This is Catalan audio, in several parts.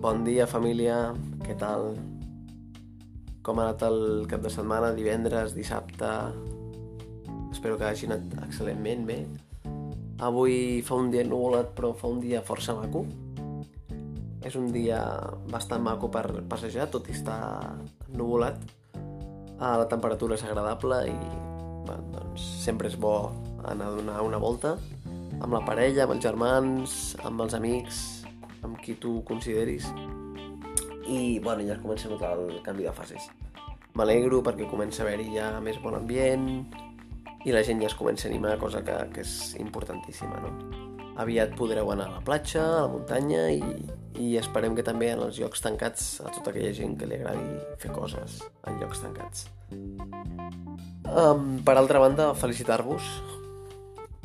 Bon dia, família. Què tal? Com ha anat el cap de setmana, divendres, dissabte? Espero que hagi anat excel·lentment bé. Avui fa un dia nuvolat, però fa un dia força maco. És un dia bastant maco per passejar, tot i estar nuvolat. Ah, la temperatura és agradable i bueno, doncs, sempre és bo anar a donar una volta amb la parella, amb els germans, amb els amics, amb qui tu consideris. I bueno, ja comença a notar el canvi de fases. M'alegro perquè comença a haver-hi ja més bon ambient i la gent ja es comença a animar, cosa que, que és importantíssima, no? Aviat podreu anar a la platja, a la muntanya i, i esperem que també en els llocs tancats a tota aquella gent que li agradi fer coses en llocs tancats. Um, per altra banda, felicitar-vos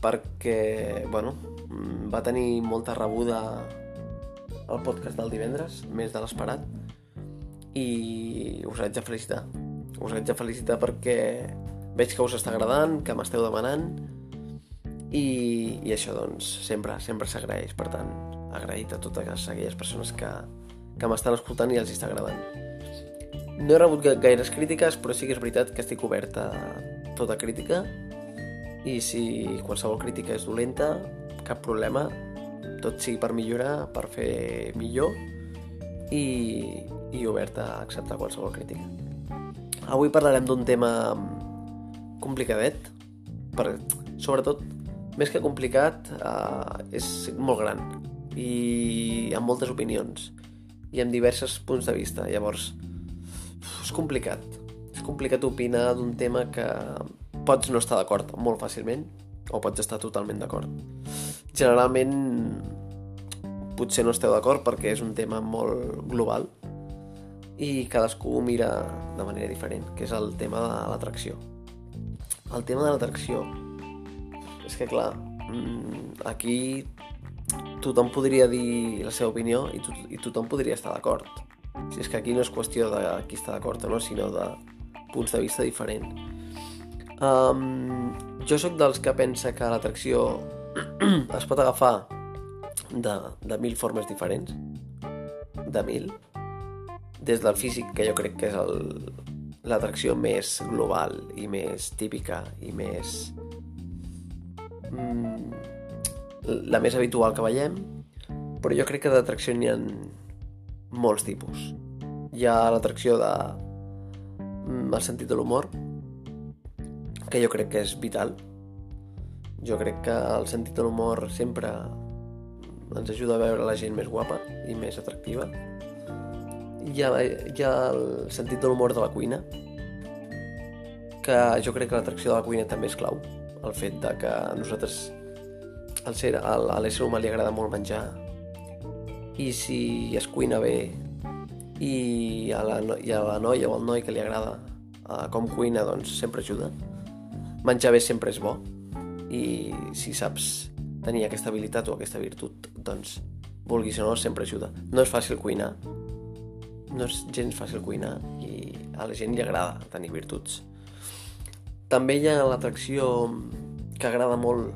perquè, bueno, va tenir molta rebuda el podcast del divendres, més de l'esperat, i us haig de felicitar. Us haig de felicitar perquè veig que us està agradant, que m'esteu demanant, i, i això, doncs, sempre, sempre s'agraeix. Per tant, agraït a totes aquelles persones que, que m'estan escoltant i els està agradant. No he rebut gaires crítiques, però sí que és veritat que estic obert a tota crítica i si qualsevol crítica és dolenta, cap problema, tot sigui per millorar, per fer millor i, i obert a acceptar qualsevol crítica. Avui parlarem d'un tema complicadet, per, sobretot, més que complicat, eh, és molt gran i amb moltes opinions i amb diversos punts de vista. Llavors, és complicat. És complicat opinar d'un tema que pots no estar d'acord molt fàcilment o pots estar totalment d'acord. Generalment potser no esteu d'acord perquè és un tema molt global i cadascú mira de manera diferent, que és el tema de l'atracció. El tema de l'atracció és que, clar, mm, aquí tothom podria dir la seva opinió i, to i tothom podria estar d'acord. Si és que aquí no és qüestió de qui està d'acord o no, sinó de punts de vista diferents. Um, jo sóc dels que pensa que l'atracció es pot agafar de, de mil formes diferents, de mil, des del físic, que jo crec que és l'atracció més global i més típica i més... Mm, la més habitual que veiem, però jo crec que d'atracció n'hi ha molts tipus. Hi ha l'atracció de mm, el sentit de l'humor, que jo crec que és vital. Jo crec que el sentit de l'humor sempre ens ajuda a veure la gent més guapa i més atractiva. Hi ha, hi ha el sentit de l'humor de la cuina, que jo crec que l'atracció de la cuina també és clau. El fet de que a nosaltres, al ser, a l'ésser humà li agrada molt menjar, i si es cuina bé i a la, i a la noia o al noi que li agrada uh, com cuina, doncs sempre ajuda. Menjar bé sempre és bo i si saps tenir aquesta habilitat o aquesta virtut, doncs vulguis o no, sempre ajuda. No és fàcil cuinar, no és gens fàcil cuinar i a la gent li agrada tenir virtuts. També hi ha l'atracció que agrada molt,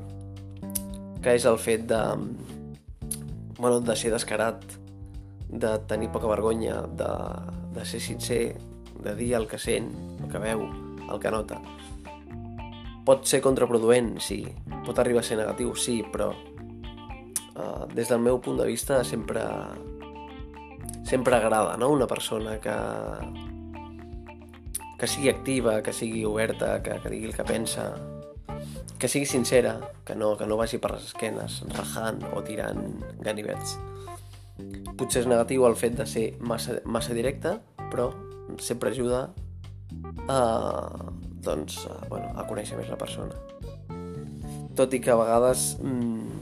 que és el fet de, bueno, de ser descarat, de tenir poca vergonya, de, de ser sincer, de dir el que sent, el que veu, el que nota. Pot ser contraproduent, sí. Pot arribar a ser negatiu, sí, però uh, des del meu punt de vista sempre sempre agrada, no? Una persona que que sigui activa, que sigui oberta, que, que digui el que pensa, que sigui sincera, que no, que no vagi per les esquenes rajant o tirant ganivets. Potser és negatiu el fet de ser massa, massa directe, però sempre ajuda a, doncs, a, bueno, a conèixer més la persona. Tot i que a vegades mmm,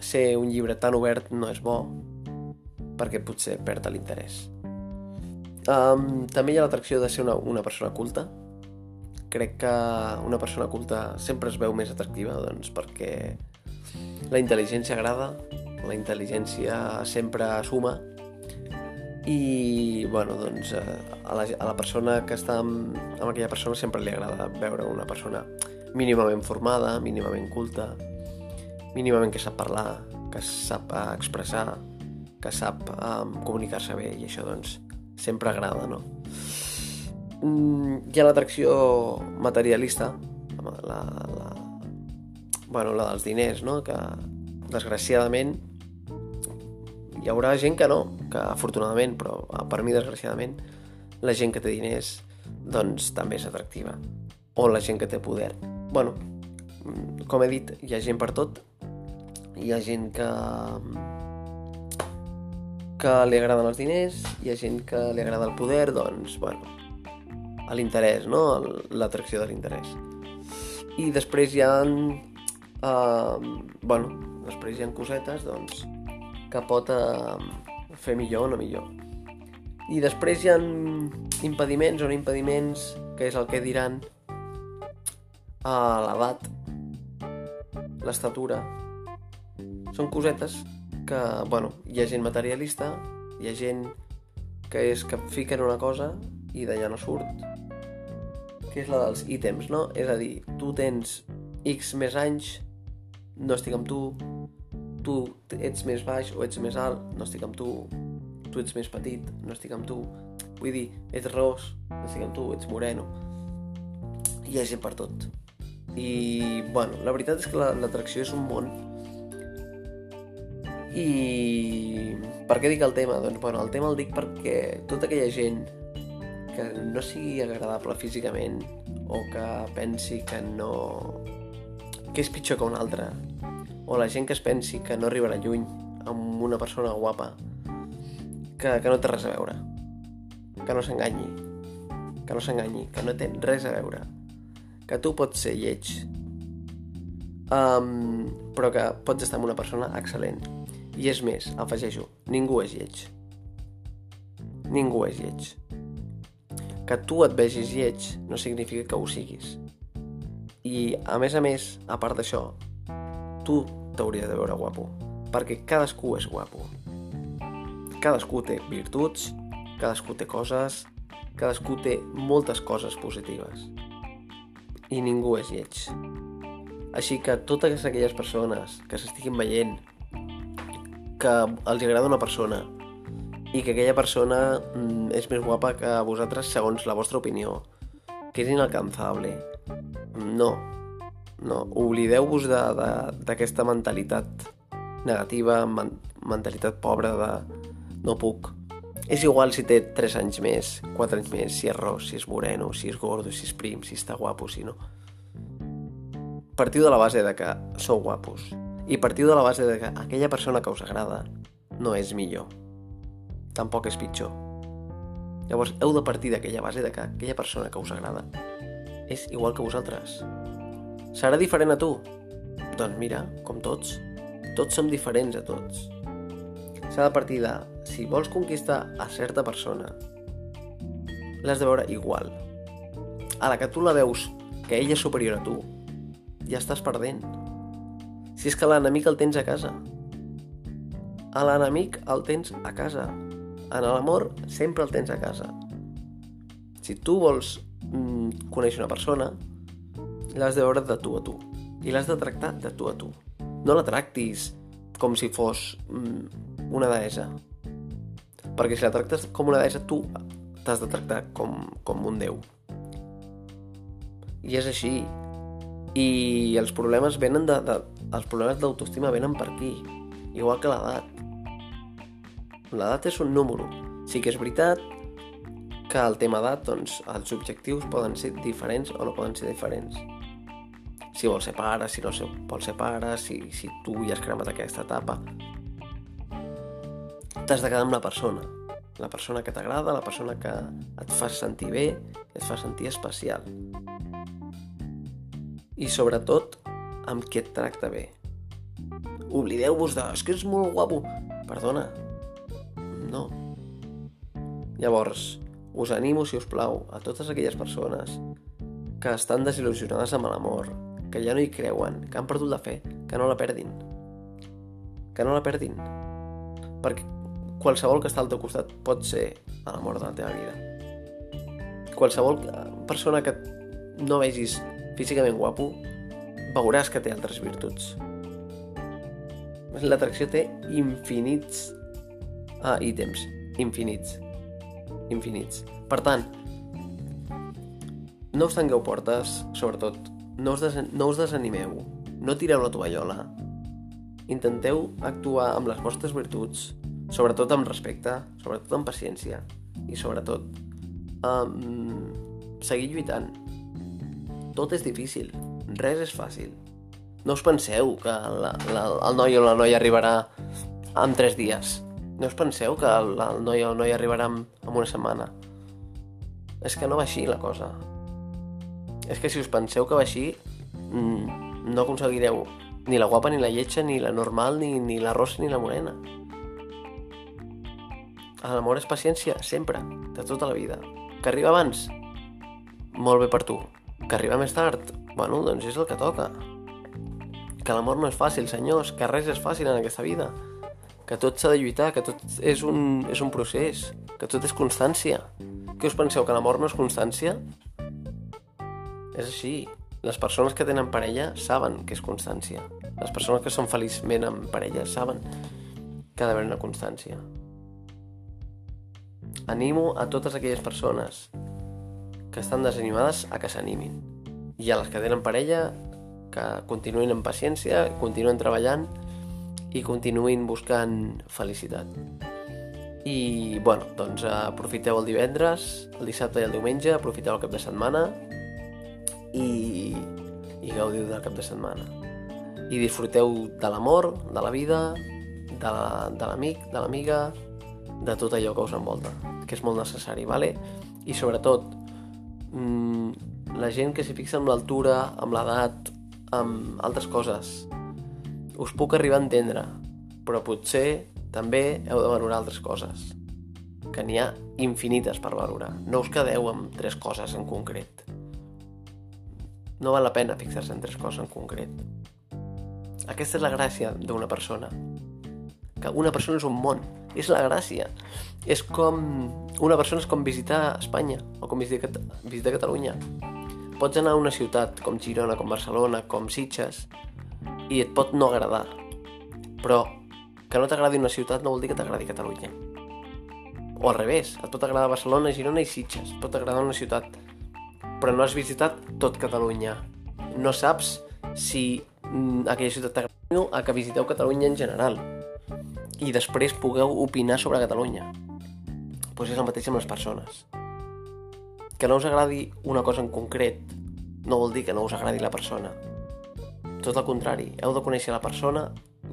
ser un llibre tan obert no és bo, perquè potser perd l'interès. Um, també hi ha l'atracció de ser una, una persona culta. Crec que una persona culta sempre es veu més atractiva, doncs, perquè la intel·ligència agrada, la intel·ligència sempre suma i, bueno, doncs, a la, a la persona que està amb, amb aquella persona sempre li agrada veure una persona mínimament formada, mínimament culta, mínimament que sap parlar, que sap expressar, que sap um, comunicar-se bé i això doncs sempre agrada, no? Mm, hi ha l'atracció materialista, la, la, bueno, la dels diners, no? Que desgraciadament hi haurà gent que no, que afortunadament, però per mi desgraciadament, la gent que té diners doncs també és atractiva. O la gent que té poder. Bueno, mm, com he dit, hi ha gent per tot. Hi ha gent que que li agraden els diners, hi ha gent que li agrada el poder, doncs, bueno, l'interès, no? L'atracció de l'interès. I després hi ha... Uh, bueno, després hi ha cosetes, doncs, que pot uh, fer millor o no millor. I després hi ha impediments o no impediments, que és el que diran a l'edat, l'estatura. Són cosetes que, bueno, hi ha gent materialista, hi ha gent que és que fiquen una cosa i d'allà no surt, que és la dels ítems, no? És a dir, tu tens X més anys, no estic amb tu, tu ets més baix o ets més alt, no estic amb tu, tu ets més petit, no estic amb tu, vull dir, ets ros, no estic amb tu, ets moreno. Hi ha gent per tot. I, bueno, la veritat és que l'atracció la, és un món i per què dic el tema? Doncs bueno, el tema el dic perquè tota aquella gent que no sigui agradable físicament o que pensi que no... que és pitjor que un altre o la gent que es pensi que no arribarà lluny amb una persona guapa que, que no té res a veure que no s'enganyi que no s'enganyi, que no té res a veure que tu pots ser lleig um, però que pots estar amb una persona excel·lent i és més, afegeixo, ningú és lleig. Ningú és lleig. Que tu et vegis lleig no significa que ho siguis. I, a més a més, a part d'això, tu t'hauries de veure guapo. Perquè cadascú és guapo. Cadascú té virtuts, cadascú té coses, cadascú té moltes coses positives. I ningú és lleig. Així que totes aquelles persones que s'estiguin veient que els agrada una persona i que aquella persona mm, és més guapa que vosaltres segons la vostra opinió, que és inalcanzable. No, no, oblideu-vos d'aquesta mentalitat negativa, man mentalitat pobra de no puc. És igual si té 3 anys més, 4 anys més, si és ros, si és moreno, si és gordo, si és prim, si està guapo, si no. Partiu de la base de que sou guapos i partiu de la base de que aquella persona que us agrada no és millor. Tampoc és pitjor. Llavors, heu de partir d'aquella base de que aquella persona que us agrada és igual que vosaltres. Serà diferent a tu? Doncs mira, com tots. Tots som diferents a tots. S'ha de partir de, si vols conquistar a certa persona, l'has de veure igual. A la que tu la veus que ella és superior a tu, ja estàs perdent si és que l'enemic el tens a casa. A l'enemic el tens a casa. En l'amor sempre el tens a casa. Si tu vols mm, conèixer una persona, l'has de veure de tu a tu. I l'has de tractar de tu a tu. No la tractis com si fos mm, una deessa. Perquè si la tractes com una deessa, tu t'has de tractar com, com un déu. I és així. I els problemes venen de, de, els problemes d'autoestima venen per aquí, igual que l'edat. L'edat és un número. Sí que és veritat que el tema edat, doncs, els objectius poden ser diferents o no poden ser diferents. Si vols ser pare, si no vols ser pare, si, si tu ja has cremat aquesta etapa. T'has de quedar amb la persona. La persona que t'agrada, la persona que et fa sentir bé, et fa sentir especial. I sobretot, amb qui et tracta bé. Oblideu-vos de... És que és molt guapo. Perdona. No. Llavors, us animo, si us plau, a totes aquelles persones que estan desil·lusionades amb l'amor, que ja no hi creuen, que han perdut la fe, que no la perdin. Que no la perdin. Perquè qualsevol que està al teu costat pot ser l'amor de la teva vida. Qualsevol persona que no vegis físicament guapo veuràs que té altres virtuts. L'atracció té infinits uh, ítems infinits. Infinits. Per tant, no us tangueu portes, sobretot. No us, no us desanimeu. No tireu la tovallola. Intenteu actuar amb les vostres virtuts, sobretot amb respecte, sobretot amb paciència i sobretot um, seguir lluitant. Tot és difícil, res és fàcil. No us penseu que la, la, el noi o la noia arribarà en tres dies. No us penseu que el, el noi o la noia arribarà en, en una setmana. És que no va així la cosa. És que si us penseu que va així, mm, no aconseguireu ni la guapa, ni la lletja, ni la normal, ni, ni la rosa, ni la morena. L'amor és paciència, sempre, de tota la vida. Que arriba abans? Molt bé per tu. Que arriba més tard? Bueno, doncs és el que toca. Que l'amor no és fàcil, senyors, que res és fàcil en aquesta vida. Que tot s'ha de lluitar, que tot és un, és un procés, que tot és constància. Què us penseu, que l'amor no és constància? És així. Les persones que tenen parella saben que és constància. Les persones que són feliçment amb parella saben que ha d'haver una constància. Animo a totes aquelles persones que estan desanimades a que s'animin. I a les que tenen parella, que continuïn amb paciència, continuïn treballant i continuïn buscant felicitat. I, bueno, doncs aprofiteu el divendres, el dissabte i el diumenge, aprofiteu el cap de setmana i, i gaudiu del cap de setmana. I disfruteu de l'amor, de la vida, de l'amic, la, de l'amiga, de tot allò que us envolta que és molt necessari, vale? I sobretot, mmm, la gent que s'hi fixa amb l'altura, amb l'edat, amb altres coses, us puc arribar a entendre, però potser també heu de valorar altres coses, que n'hi ha infinites per valorar. No us quedeu amb tres coses en concret. No val la pena fixar-se en tres coses en concret. Aquesta és la gràcia d'una persona. Que una persona és un món. És la gràcia és com... Una persona és com visitar Espanya o com visitar, visitar Catalunya. Pots anar a una ciutat com Girona, com Barcelona, com Sitges i et pot no agradar. Però que no t'agradi una ciutat no vol dir que t'agradi Catalunya. O al revés, et pot agradar Barcelona, Girona i Sitges. Et pot agradar una ciutat. Però no has visitat tot Catalunya. No saps si mm, aquella ciutat t'agrada a que visiteu Catalunya en general. I després pugueu opinar sobre Catalunya doncs és el mateix amb les persones. Que no us agradi una cosa en concret no vol dir que no us agradi la persona. Tot el contrari, heu de conèixer la persona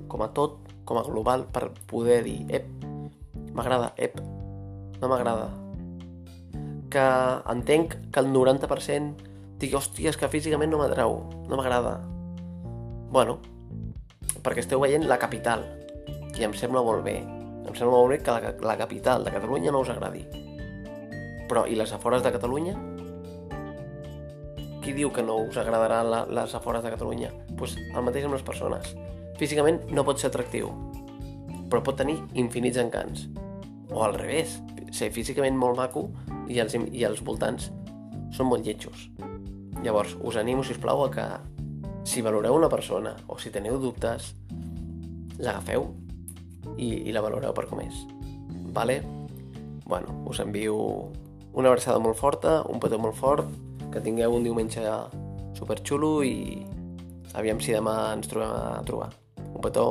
com a tot, com a global, per poder dir, ep, m'agrada, ep, no m'agrada. Que entenc que el 90% digui, hòstia, és que físicament no m'atrau, no m'agrada. Bueno, perquè esteu veient la capital, i em sembla molt bé, em sembla molt bé que la, la capital de Catalunya no us agradi. Però, i les afores de Catalunya? Qui diu que no us agradarà la, les afores de Catalunya? Doncs pues el mateix amb les persones. Físicament no pot ser atractiu, però pot tenir infinits encants. O al revés, ser físicament molt maco i els, i els voltants són molt lletjos. Llavors, us animo, si us plau, a que si valoreu una persona o si teniu dubtes, l'agafeu i, i la valoreu per com és. Vale? Bueno, us envio una abraçada molt forta, un petó molt fort, que tingueu un diumenge superxulo i aviam si demà ens trobem a trobar. Un petó